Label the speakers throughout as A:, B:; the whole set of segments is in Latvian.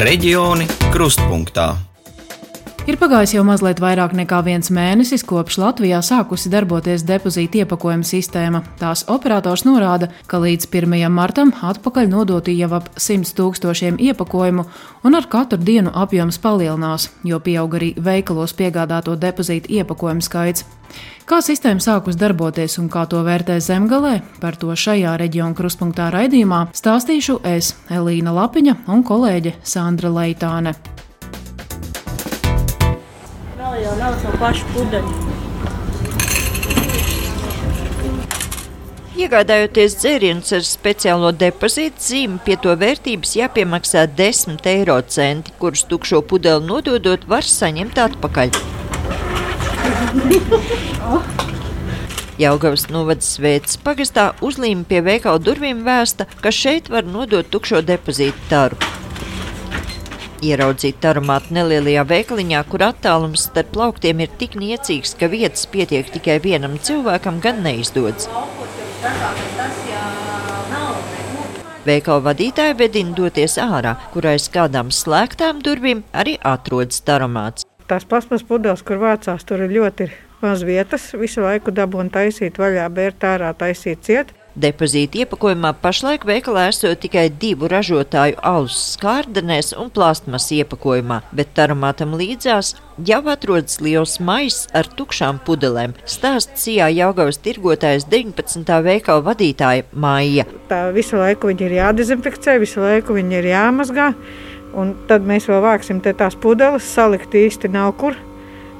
A: Reģioni krustpunktā.
B: Ir pagājis jau mazliet vairāk nekā viens mēnesis, kopš Latvijā sākusi darboties depozīta iepakojuma sistēma. Tās operators norāda, ka līdz 1. martam atpakaļ nodoti jau ap 100 tūkstošiem iepakojumu, un ar katru dienu apjoms palielinās, jo pieaug arī veikalos piegādāto depozīta iepakojumu skaits. Kā sistēma sākus darboties un kā to vērtē zemgalē, par to šajā reģiona krustpunktā raidījumā stāstīšu es, Elīna Lapiņa un kolēģe Sandra Leitāne
C: jau nav to pašu pudeļu.
D: Iegādājoties dzērienus ar speciālo depozītu zīmi, pie to vērtības jāpiemaksā 10 eiro centi, kurus tukšo pudeli nododot var saņemt atpakaļ. Jaungavas novada svētas pagastā uzlīme pie veikala durvīm vēsta, ka šeit var nodot tukšo depozītu taru. Ieraudzīt aromātu nelielajā veikaliņā, kur attālums starp plauktiem ir tik niecīgs, ka vietas pietiek tikai vienam cilvēkam, gan neizdodas. Veikala vadītāja vedina doties ārā, kur aiz kādām slēgtām durvīm arī atrodas aromāts.
E: Tās plasmas pudeles, kur vācās, tur ir ļoti maz vietas. Visu laiku dabūna taisīt vaļā, bērt ārā, taisīt ciet.
D: Depozīta iepakojumā pašlaik veikalā esot tikai divu ražotāju alus skārdenēs un plastmas iepakojumā, bet taromātam līdzās jau atrodas liels maiss ar tukšām pudelēm. Stāst Sijā Jaugavas tirgotājs 19. veikala vadītāja Maija.
E: Tā visu laiku viņi ir jādezinfekcē, visu laiku viņi ir jāmazgā, un tad mēs vēl vāksim te tās pudeles, salikt īsti nav kur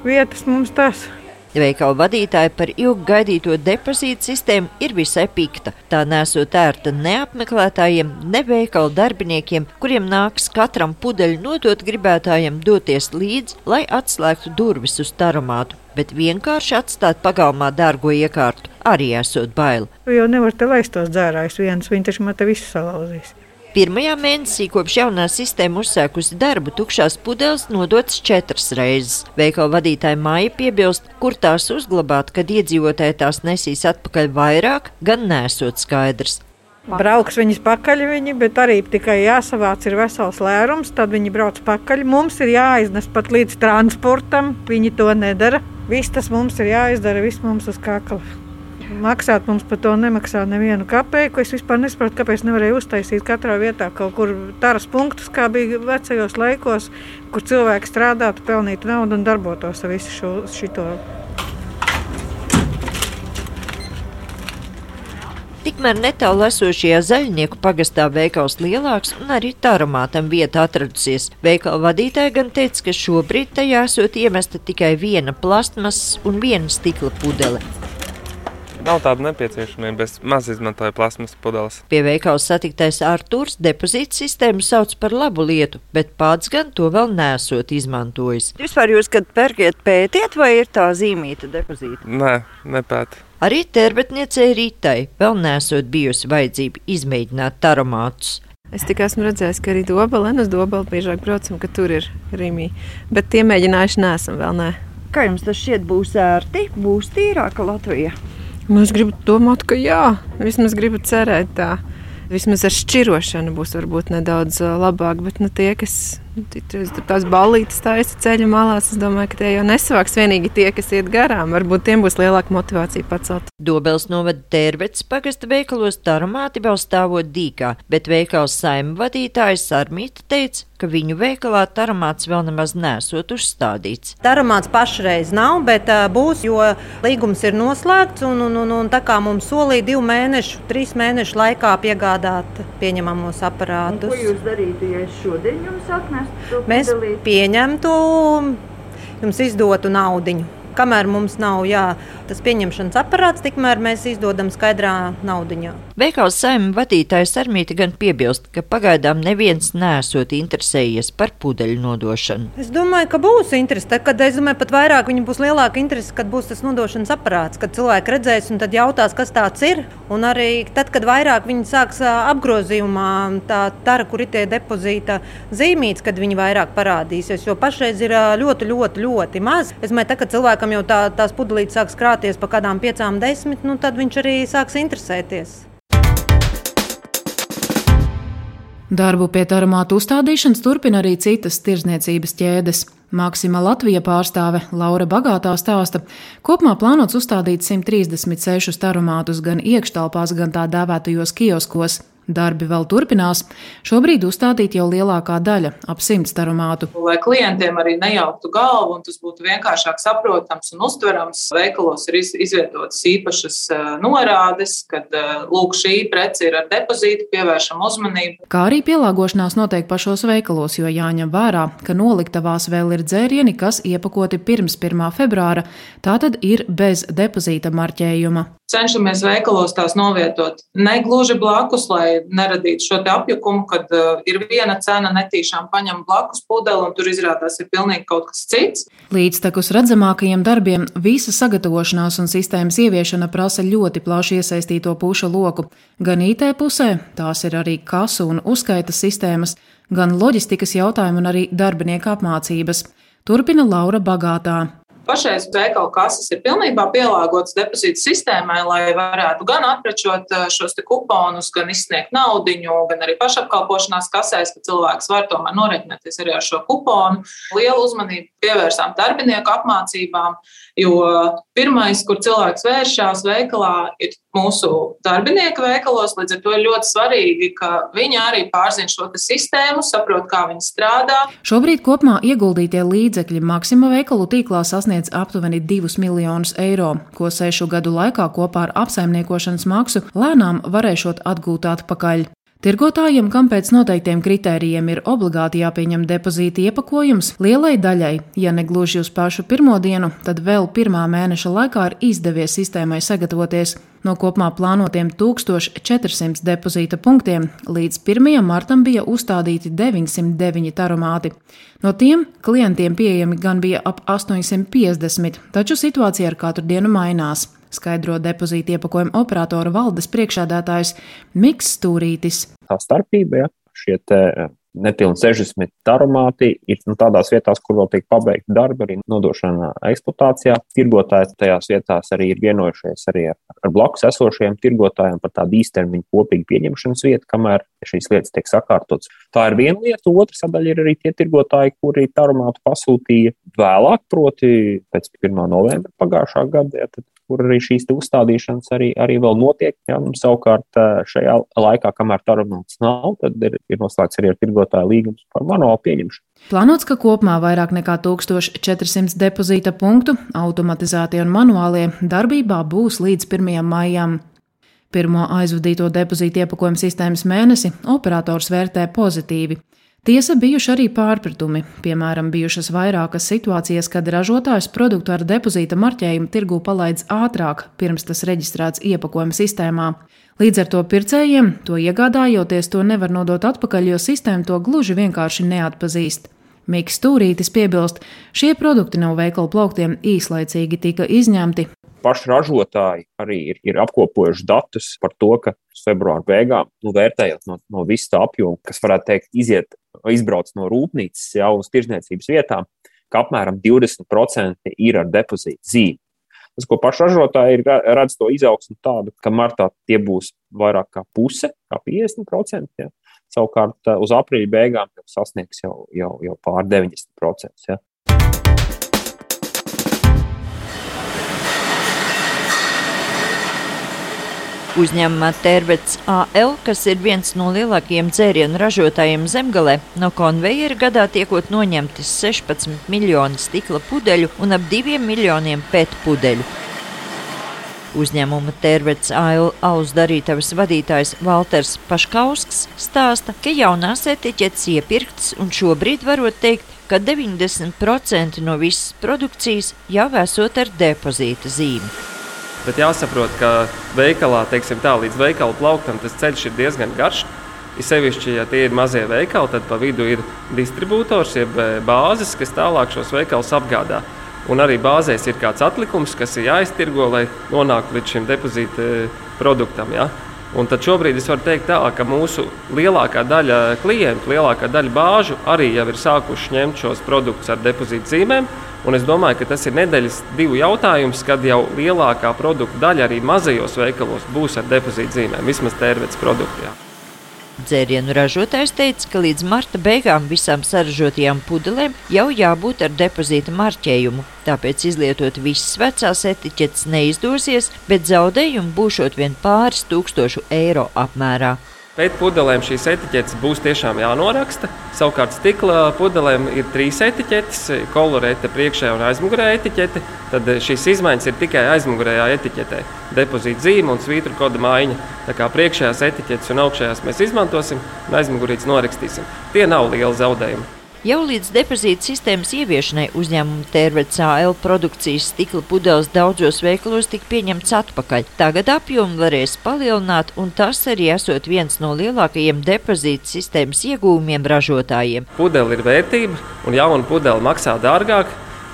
E: vietas mums tās.
D: Veikala vadītāja par ilgi gaidīto depozītu sistēmu ir visai pikta. Tā nesot ērta neapmeklētājiem, ne veikala darbiniekiem, kuriem nāks katram pudeļu nodot gribētājiem doties līdzi, lai atslēgtu durvis uz taromātu. Bet vienkārši atstāt pagalmā dārgo iekārtu arī esot bail.
E: Jo nevar te laist tos dzērājus viens, viņi taču man te visu salauzīs.
D: Pirmajā mēnesī, kopš jaunā sistēma uzsākusi darbu, tukšās pudeles nodotas četras reizes. Veikala vadītāja Māja piebilst, kur tās uzglabāt, kad iedzīvotāji tās nesīs atpakaļ vairāk, gan nesot skaidrs.
E: Brauks viņas pakaļ, viņi, bet arī tikai jāsavāc ir vesels lērums, tad viņi brauc pakaļ. Mums ir jāiznes pat līdz transportam, viņi to nedara. Viss tas mums ir jāizdara, viss mums uz kakla maksāt mums par to nemaksā nevienu kapeiku. Es vispār nesaprotu, kāpēc nevarēju uztaisīt katrā vietā kaut kur taras punktus, kā bija vecajos laikos, kur cilvēki strādātu, pelnītu naudu un darbotos ar visu šo, šito.
D: Tikmēr netālu esošajā zaļnieku pagastā veikals lielāks un arī taromātam vieta atradusies. Veikala vadītāja gan teica, ka šobrīd tajā esot iemesta tikai viena plastmasas un viena stikla pudele.
F: Nav tāda nepieciešamība, es maz izmantoju plasmas pudeles.
D: Pie veikala satiktais Artūrs depozīta sistēmu sauc par labu lietu, bet pats gan to vēl nesot izmantojis.
G: Vispār jūs, kad pērkiet, pētiet, vai ir tā zīmīta depozīta?
F: Nē, nepēt.
D: Arī terbetniecei Rītai vēl nesot bijusi vajadzība izmēģināt taromātus.
H: Es tikai esmu redzējis, ka arī Dobelēnas Dobelē biežāk braucam, ka tur ir rīmī. Bet tie mēģinājuši nesam vēl nē.
G: Kā jums tas šķiet būs ērti, būs tīrāka Latvija?
H: Nu, es gribu domāt, ka jā, vismaz gribu cerēt tā. Vismaz ar šķirošanu būs varbūt nedaudz labāk, bet nu, tie, kas Tur tās ballītes taisa ceļa malās. Es domāju, ka tie jau nesavāks vienīgi tie, kas iet garām. Varbūt tiem būs lielāka motivācija pacelt.
D: Dobels novada tērvets pagasta veikalos tarumāti vēl stāvot dīkā, bet veikals saima vadītājs Armīta teica, ka viņu veikalā tarumāts vēl nemaz nesot uzstādīts.
I: Tarumāts pašreiz nav, bet būs, jo līgums ir noslēgts un, un, un, un tā kā mums solīja divu mēnešu, trīs mēnešu laikā piegādāt pieņemamos aparātus. Un
G: ko jūs darītu, ja es šodien jums atnesu?
I: Mēs pieņemtu, jums izdotu naudu. Kamēr mums nav jā, tas pieņemšanas aparāts, tikmēr mēs izdodam skaidrā naudiņā.
D: Veikals saimta vadītājs Armīti gan piebilst, ka pagaidām neviens nesot interesējies par pudeļu nodošanu.
I: Es domāju, ka būs interese. Kad es domāju, pat vairāk viņam būs lielāka interese, kad būs tas nodošanas aparāts, kad cilvēki redzēs un tad jautās, kas tāds ir. Un arī tad, kad vairāk viņi sāks apgrozījumā, tā tara, kur ir tie depozīta zīmītes, kad viņi vairāk parādīsies. Jo pašreiz ir ļoti, ļoti, ļoti maz. Es domāju, tā, ka cilvēki cilvēkam jau tā, tās pudelītes sāks krāties pa kādām piecām, desmit, nu, tad viņš arī sāks interesēties.
B: Darbu pie taramātu uzstādīšanas turpina arī citas tirzniecības ķēdes. Maksima Latvija pārstāve Laura Bagātā stāsta, kopumā plānots uzstādīt 136 tarumātus gan iekštelpās, gan tā dēvētajos kioskos. Darbi vēl turpinās. Šobrīd uzstādīt jau lielākā daļa - ap simts tarumātu.
J: Lai klientiem arī nejauktu galvu un tas būtu vienkāršāk saprotams un uztverams, veikalos ir izvietotas īpašas norādes, kad lūk, šī prece ir ar depozītu, pievēršam uzmanību.
B: Kā arī pielāgošanās notiek pašos veikalos, jo jāņem vērā, ka noliktavās vēl ir dzērieni, kas iepakoti pirms 1. februāra, tātad ir bez depozīta marķējuma
J: cenšamies veikalos tās novietot ne gluži blakus, lai neradītu šo apjukumu, kad uh, ir viena cena, netīšām paņem blakus pudeli un tur izrādās ir pilnīgi kaut kas cits.
B: Līdztekus redzamākajiem darbiem visa sagatavošanās un sistēmas ieviešana prasa ļoti plašu iesaistīto pušu loku. Gan IT pusē, tās ir arī kasu un uzskaitas sistēmas, gan loģistikas jautājumu un arī darbinieku apmācības. Turpina Laura Bagātā.
J: Pašais veikalu kases ir pilnībā pielāgotas depozīta sistēmai, lai varētu gan aprečot eh, šos kuponus, gan izsniegt naudu, gan arī pašapkalpošanās kasēs, ka cilvēks var tomēr norēķināties arī ar šo kuponu. Lielu uzmanību pievērsām darbinieku apmācībām, jo pirmais, kur cilvēks vēršās veikalā, ir mūsu darbinieku veikalos. Līdz ar to ir ļoti svarīgi, ka viņi arī pārzina šo sistēmu, saprot, kā viņi strādā.
B: Šobrīd kopumā ieguldītie līdzekļi Maksima veikalu tīklā sasniedz aptuveni 2 miljonus eiro, ko sešu gadu laikā kopā ar apsaimniekošanas maksu lēnām varēšot atgūt atpakaļ. Tirgotājiem, kam pēc noteiktiem kritērijiem ir obligāti jāpieņem depozīta iepakojums, lielai daļai, ja ne gluži uz pašu pirmo dienu, tad vēl pirmā mēneša laikā ir izdevies sistēmai sagatavoties. No kopumā plānotiem 1400 depozīta punktiem līdz 1. martam bija uzstādīti 909 taromāti. No tiem klientiem pieejami gan bija ap 850, taču situācija ar katru dienu mainās skaidro depozīta iepakojuma operatora valdes priekšādātājs Miks Stūrītis.
K: Tā starpība, ja, šie nepilni 60 taromāti ir nu, tādās vietās, kur vēl tiek pabeigta darba, arī nodošana eksploatācijā. Tirgotāji tajās vietās arī ir vienojušies arī ar, ar blakus esošajiem tirgotājiem par tādu īstermiņu kopīgu pieņemšanas vietu, kamēr šīs lietas tiek sakārtotas. Tā ir viena lieta. Otra sadaļa ir arī tie tirgotāji, kuri taromātu pasūtīja vēlāk, proti pēc 1. novembra pagājušā gada. Ja, kur arī šīs uzstādīšanas arī, arī vēl notiek. Ja? Un, savukārt šajā laikā, kamēr tarumāts nav, tad ir, ir noslēgts arī ar tirgotāju līgums par manuālu pieņemšanu.
B: Plānots, ka kopumā vairāk nekā 1400 depozīta punktu, automatizētie un manuālie, darbībā būs līdz 1. maijam. Pirmo aizvadīto depozīta iepakojumu sistēmas mēnesi operators vērtē pozitīvi. Tiesa bijuši arī pārpratumi, piemēram, bijušas vairākas situācijas, kad ražotājs produktu ar depozīta marķējumu tirgū palaidz ātrāk, pirms tas reģistrēts iepakojuma sistēmā. Līdz ar to pircējiem, to iegādājoties, to nevar nodot atpakaļ, jo sistēma to gluži vienkārši neatpazīst. Mikls Stūrītis piebilst, šie produkti no veikalu plauktiem īslaicīgi tika izņemti,
K: paši ražotāji arī ir, ir apkopojuši datus par to, ka februāra beigām, nu, vērtējot no, no visa tā apjoma, kas varētu teikt, iziet, izbrauc no rūpnīcas jau uz tirzniecības vietām, ka apmēram 20% ir ar depozītu zīmi. Tas, ko paši ražotāji ir redz to izaugsmu tādu, ka martā tie būs vairāk kā puse, kā 50%. Ja. Savukārt uz aprīļa beigām jau sasniegs jau, jau, jau pār 90%. Ja.
D: Uzņēmumā Tērvets AL, kas ir viens no lielākajiem dzērienu ražotājiem zemgalē, no konveijera gadā tiekot noņemti 16 miljoni stikla pudeļu un ap 2 miljoniem pēt pudeļu. Uzņēmuma Tērvets AL alus darītavas vadītājs Valters Paškausks stāsta, ka jaunās etiķetes iepirktas un šobrīd varot teikt, ka 90% no visas produkcijas jau esot ar depozīta zīmi.
F: Bet jāsaprot, ka veikalā, teiksim tā, līdz veikalu plauktam tas ceļš ir diezgan garš. Ir sevišķi, ja tie ir mazie veikali, tad pa vidu ir distribūtors, jeb eh, bāzes, kas tālāk šos veikalus apgādā. Un arī bāzēs ir kāds atlikums, kas ir jāiztirgo, lai nonāktu līdz šim depozīta eh, produktam. Ja? Un tad šobrīd es varu teikt, tā, ka mūsu lielākā daļa klientu, lielākā daļa bāžu arī jau ir sākuši ņemt šos produktus ar depozīta zīmēm. Un es domāju, ka tas ir nedēļas divu jautājums, kad jau lielākā produktu daļa arī mazajos veikalos būs ar depozīta zīmēm, vismaz tērvets produktiem.
D: Dzērienu ražotājs teica, ka līdz marta beigām visām saražotajām pudelēm jau jābūt ar depozīta marķējumu. Tāpēc izlietot visas vecās etiķetes neizdosies, bet zaudējumi būšot vien pāris tūkstošu eiro apmērā.
F: Pēc pudelēm šīs etiķetes būs tiešām jānoraksta. Savukārt stikla pudelēm ir trīs etiķetes - kolorēta, priekšējā un aizmugurējā etiķete. Tad šīs izmaiņas ir tikai aizmugurējā etiķetē. Depozīta zīme un svītru koda maiņa. Tā kā priekšējās etiķetes un augšējās mēs izmantosim, un aizmugurītes norakstīsim. Tie nav lieli zaudējumi.
D: Jau līdz depozīta sistēmas ieviešanai uzņēmuma Tērvets AL produkcijas stikla pudeles daudzos veikalos tika pieņemts atpakaļ. Tagad apjomu varēs palielināt, un tas arī esot viens no lielākajiem depozīta sistēmas iegūmiem ražotājiem.
F: Pudele ir vērtība, un jauna pudele maksā dārgāk.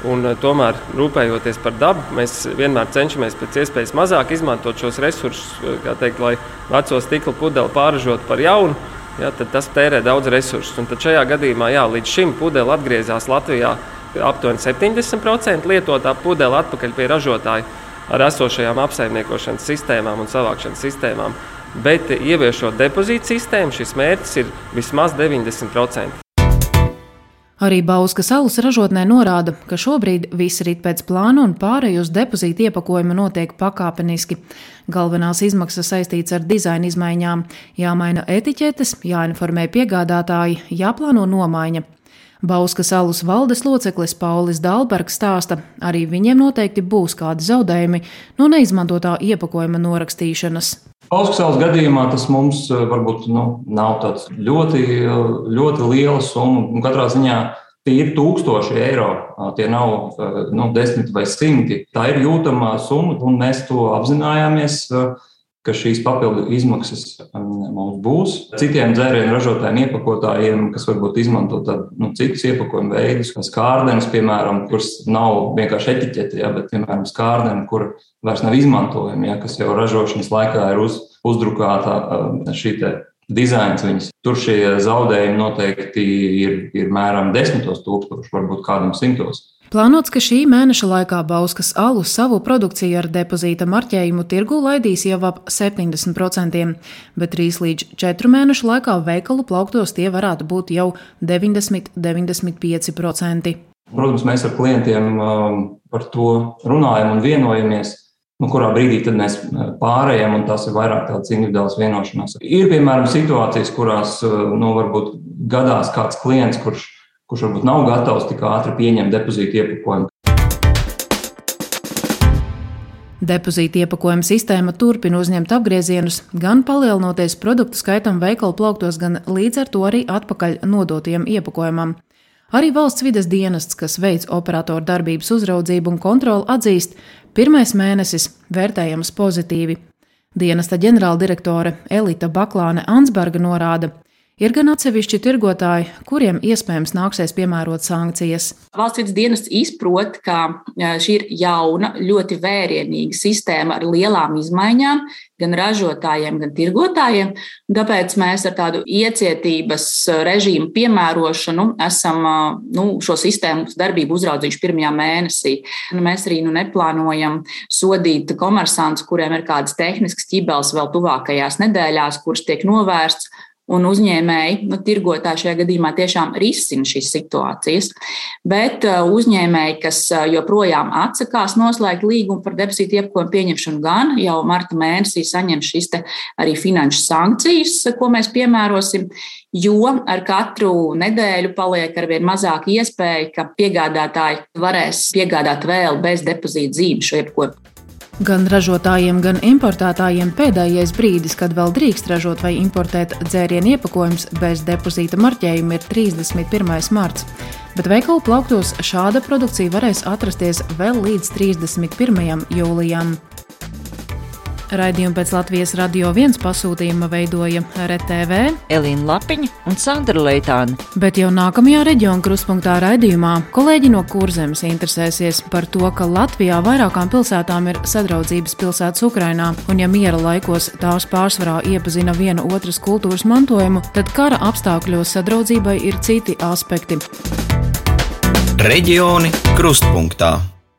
F: Un, tomēr, rūpējoties par dabu, mēs vienmēr cenšamies pēc iespējas mazāk izmantot šos resursus, teikt, lai veco stikla pudeli pārražotu par jaunu ja, tas tērē daudz resursus. Un šajā gadījumā jā, līdz šim pudele atgriezās Latvijā aptuveni 70% lietotā pudele atpakaļ pie ražotāja ar esošajām apsaimniekošanas sistēmām un savākšanas sistēmām. Bet ieviešot depozītu sistēmu, šis mērķis ir vismaz 90%.
B: Arī Bauskas alus ražotnē norāda, ka šobrīd viss rit pēc plāna un pārēj uz depozītu iepakojumu notiek pakāpeniski. Galvenās izmaksas saistīts ar dizaina izmaiņām, jāmaina etiķetes, jāinformē piegādātāji, jāplāno nomaiņa. Bauskas alus valdes loceklis Paulis Dalbergs stāsta, arī viņiem noteikti būs kādi zaudējumi no neizmantotā iepakojuma norakstīšanas.
L: Augstsāles gadījumā tas mums eh, varbūt nu, nav tāds ļoti, eh, ļoti liela summa. Katrā ziņā tie ir tūkstoši eiro. Tie nav eh, nu, desmit vai simti. Tā ir jūtama summa, un mēs to apzinājāmies ka šīs papildu izmaksas um, mums būs. Citiem dzērienu ražotājiem, iepakotājiem, kas varbūt izmanto tādu, nu, citus iepakojumu veidus, kā skārdenes, piemēram, kuras nav vienkārši etiķete, ja, bet, piemēram, skārdene, kur vairs nav izmantojama, ja, kas jau ražošanas laikā ir uz, uzdrukāta um, šī dizains viņas. Tur šie zaudējumi noteikti ir, ir mēram desmitos tūkstoši, varbūt kādam simtos.
B: Plānots, ka šī mēneša laikā Bauskas alu savu produkciju ar depozīta marķējumu tirgu laidīs jau ap 70%, bet 3 līdz 4 mēnešu laikā veikalu plauktos tie varētu būt jau 90-95%.
L: Protams, mēs ar klientiem um, par to runājam un vienojamies. Nu, kurā brīdī tad mēs uh, pārējām, un tas ir vairāk tādas individuālas vienošanās. Ir, piemēram, situācijas, kurās uh, nu, varbūt gadās kāds klients, kurš kurš varbūt nav gatavs tik ātri pieņemt depozītu iepakojumu.
B: Depozīta iepakojuma sistēma turpina uzņemt apgriezienus, gan palielinoties produktu skaitam veikalu plauktos, gan līdz ar to arī atpakaļ nodotiem iepakojumam. Arī valsts vides dienests, kas veic operatoru darbības uzraudzību un kontroli, atzīst, pirmais mēnesis vērtējams pozitīvi. Dienesta ģenerāldirektore Elita Baklāne Ansberga norāda, Ir gan atsevišķi tirgotāji, kuriem iespējams nāksies piemērot sankcijas.
M: Valsts vidas dienests izprot, ka šī ir jauna, ļoti vērienīga sistēma ar lielām izmaiņām gan ražotājiem, gan tirgotājiem. Tāpēc mēs ar tādu iecietības režīmu piemērošanu esam nu, šo sistēmu darbību uzraudzījuši pirmajā mēnesī. Nu, mēs arī nu, neplānojam sodīt komersantus, kuriem ir kādas tehniskas ķibeles vēl tuvākajās nedēļās, kuras tiek novērsts un uzņēmēji, nu, tirgotāji šajā gadījumā tiešām risina šīs situācijas. Bet uh, uzņēmēji, kas uh, joprojām atsakās noslēgt līgumu par depozītu iepakojumu pieņemšanu, gan jau marta mēnesī saņem šīs arī finanšu sankcijas, ko mēs piemērosim, jo ar katru nedēļu paliek arvien mazāk iespēja, ka piegādātāji varēs piegādāt vēl bez depozīta zīmes šo iepakojumu.
B: Gan ražotājiem, gan importētājiem pēdējais brīdis, kad vēl drīkst ražot vai importēt dzērienu iepakojumus bez depozīta marķējuma, ir 31. marts. Bet veikalu plauktos šāda produkcija varēs atrasties vēl līdz 31. jūlijam. Raidījumu pēc Latvijas radio viens pasūtījuma veidoja RTV,
D: Elīna Lapiņa un Sandra Leitāna.
B: Bet jau nākamajā reģiona kruspunktā raidījumā kolēģi no Kurzemes interesēsies par to, ka Latvijā vairākām pilsētām ir sadraudzības pilsētas Ukrainā, un ja miera laikos tās pārsvarā iepazina viena otras kultūras mantojumu, tad kara apstākļos sadraudzībai ir citi aspekti.
A: Reģioni krustpunktā.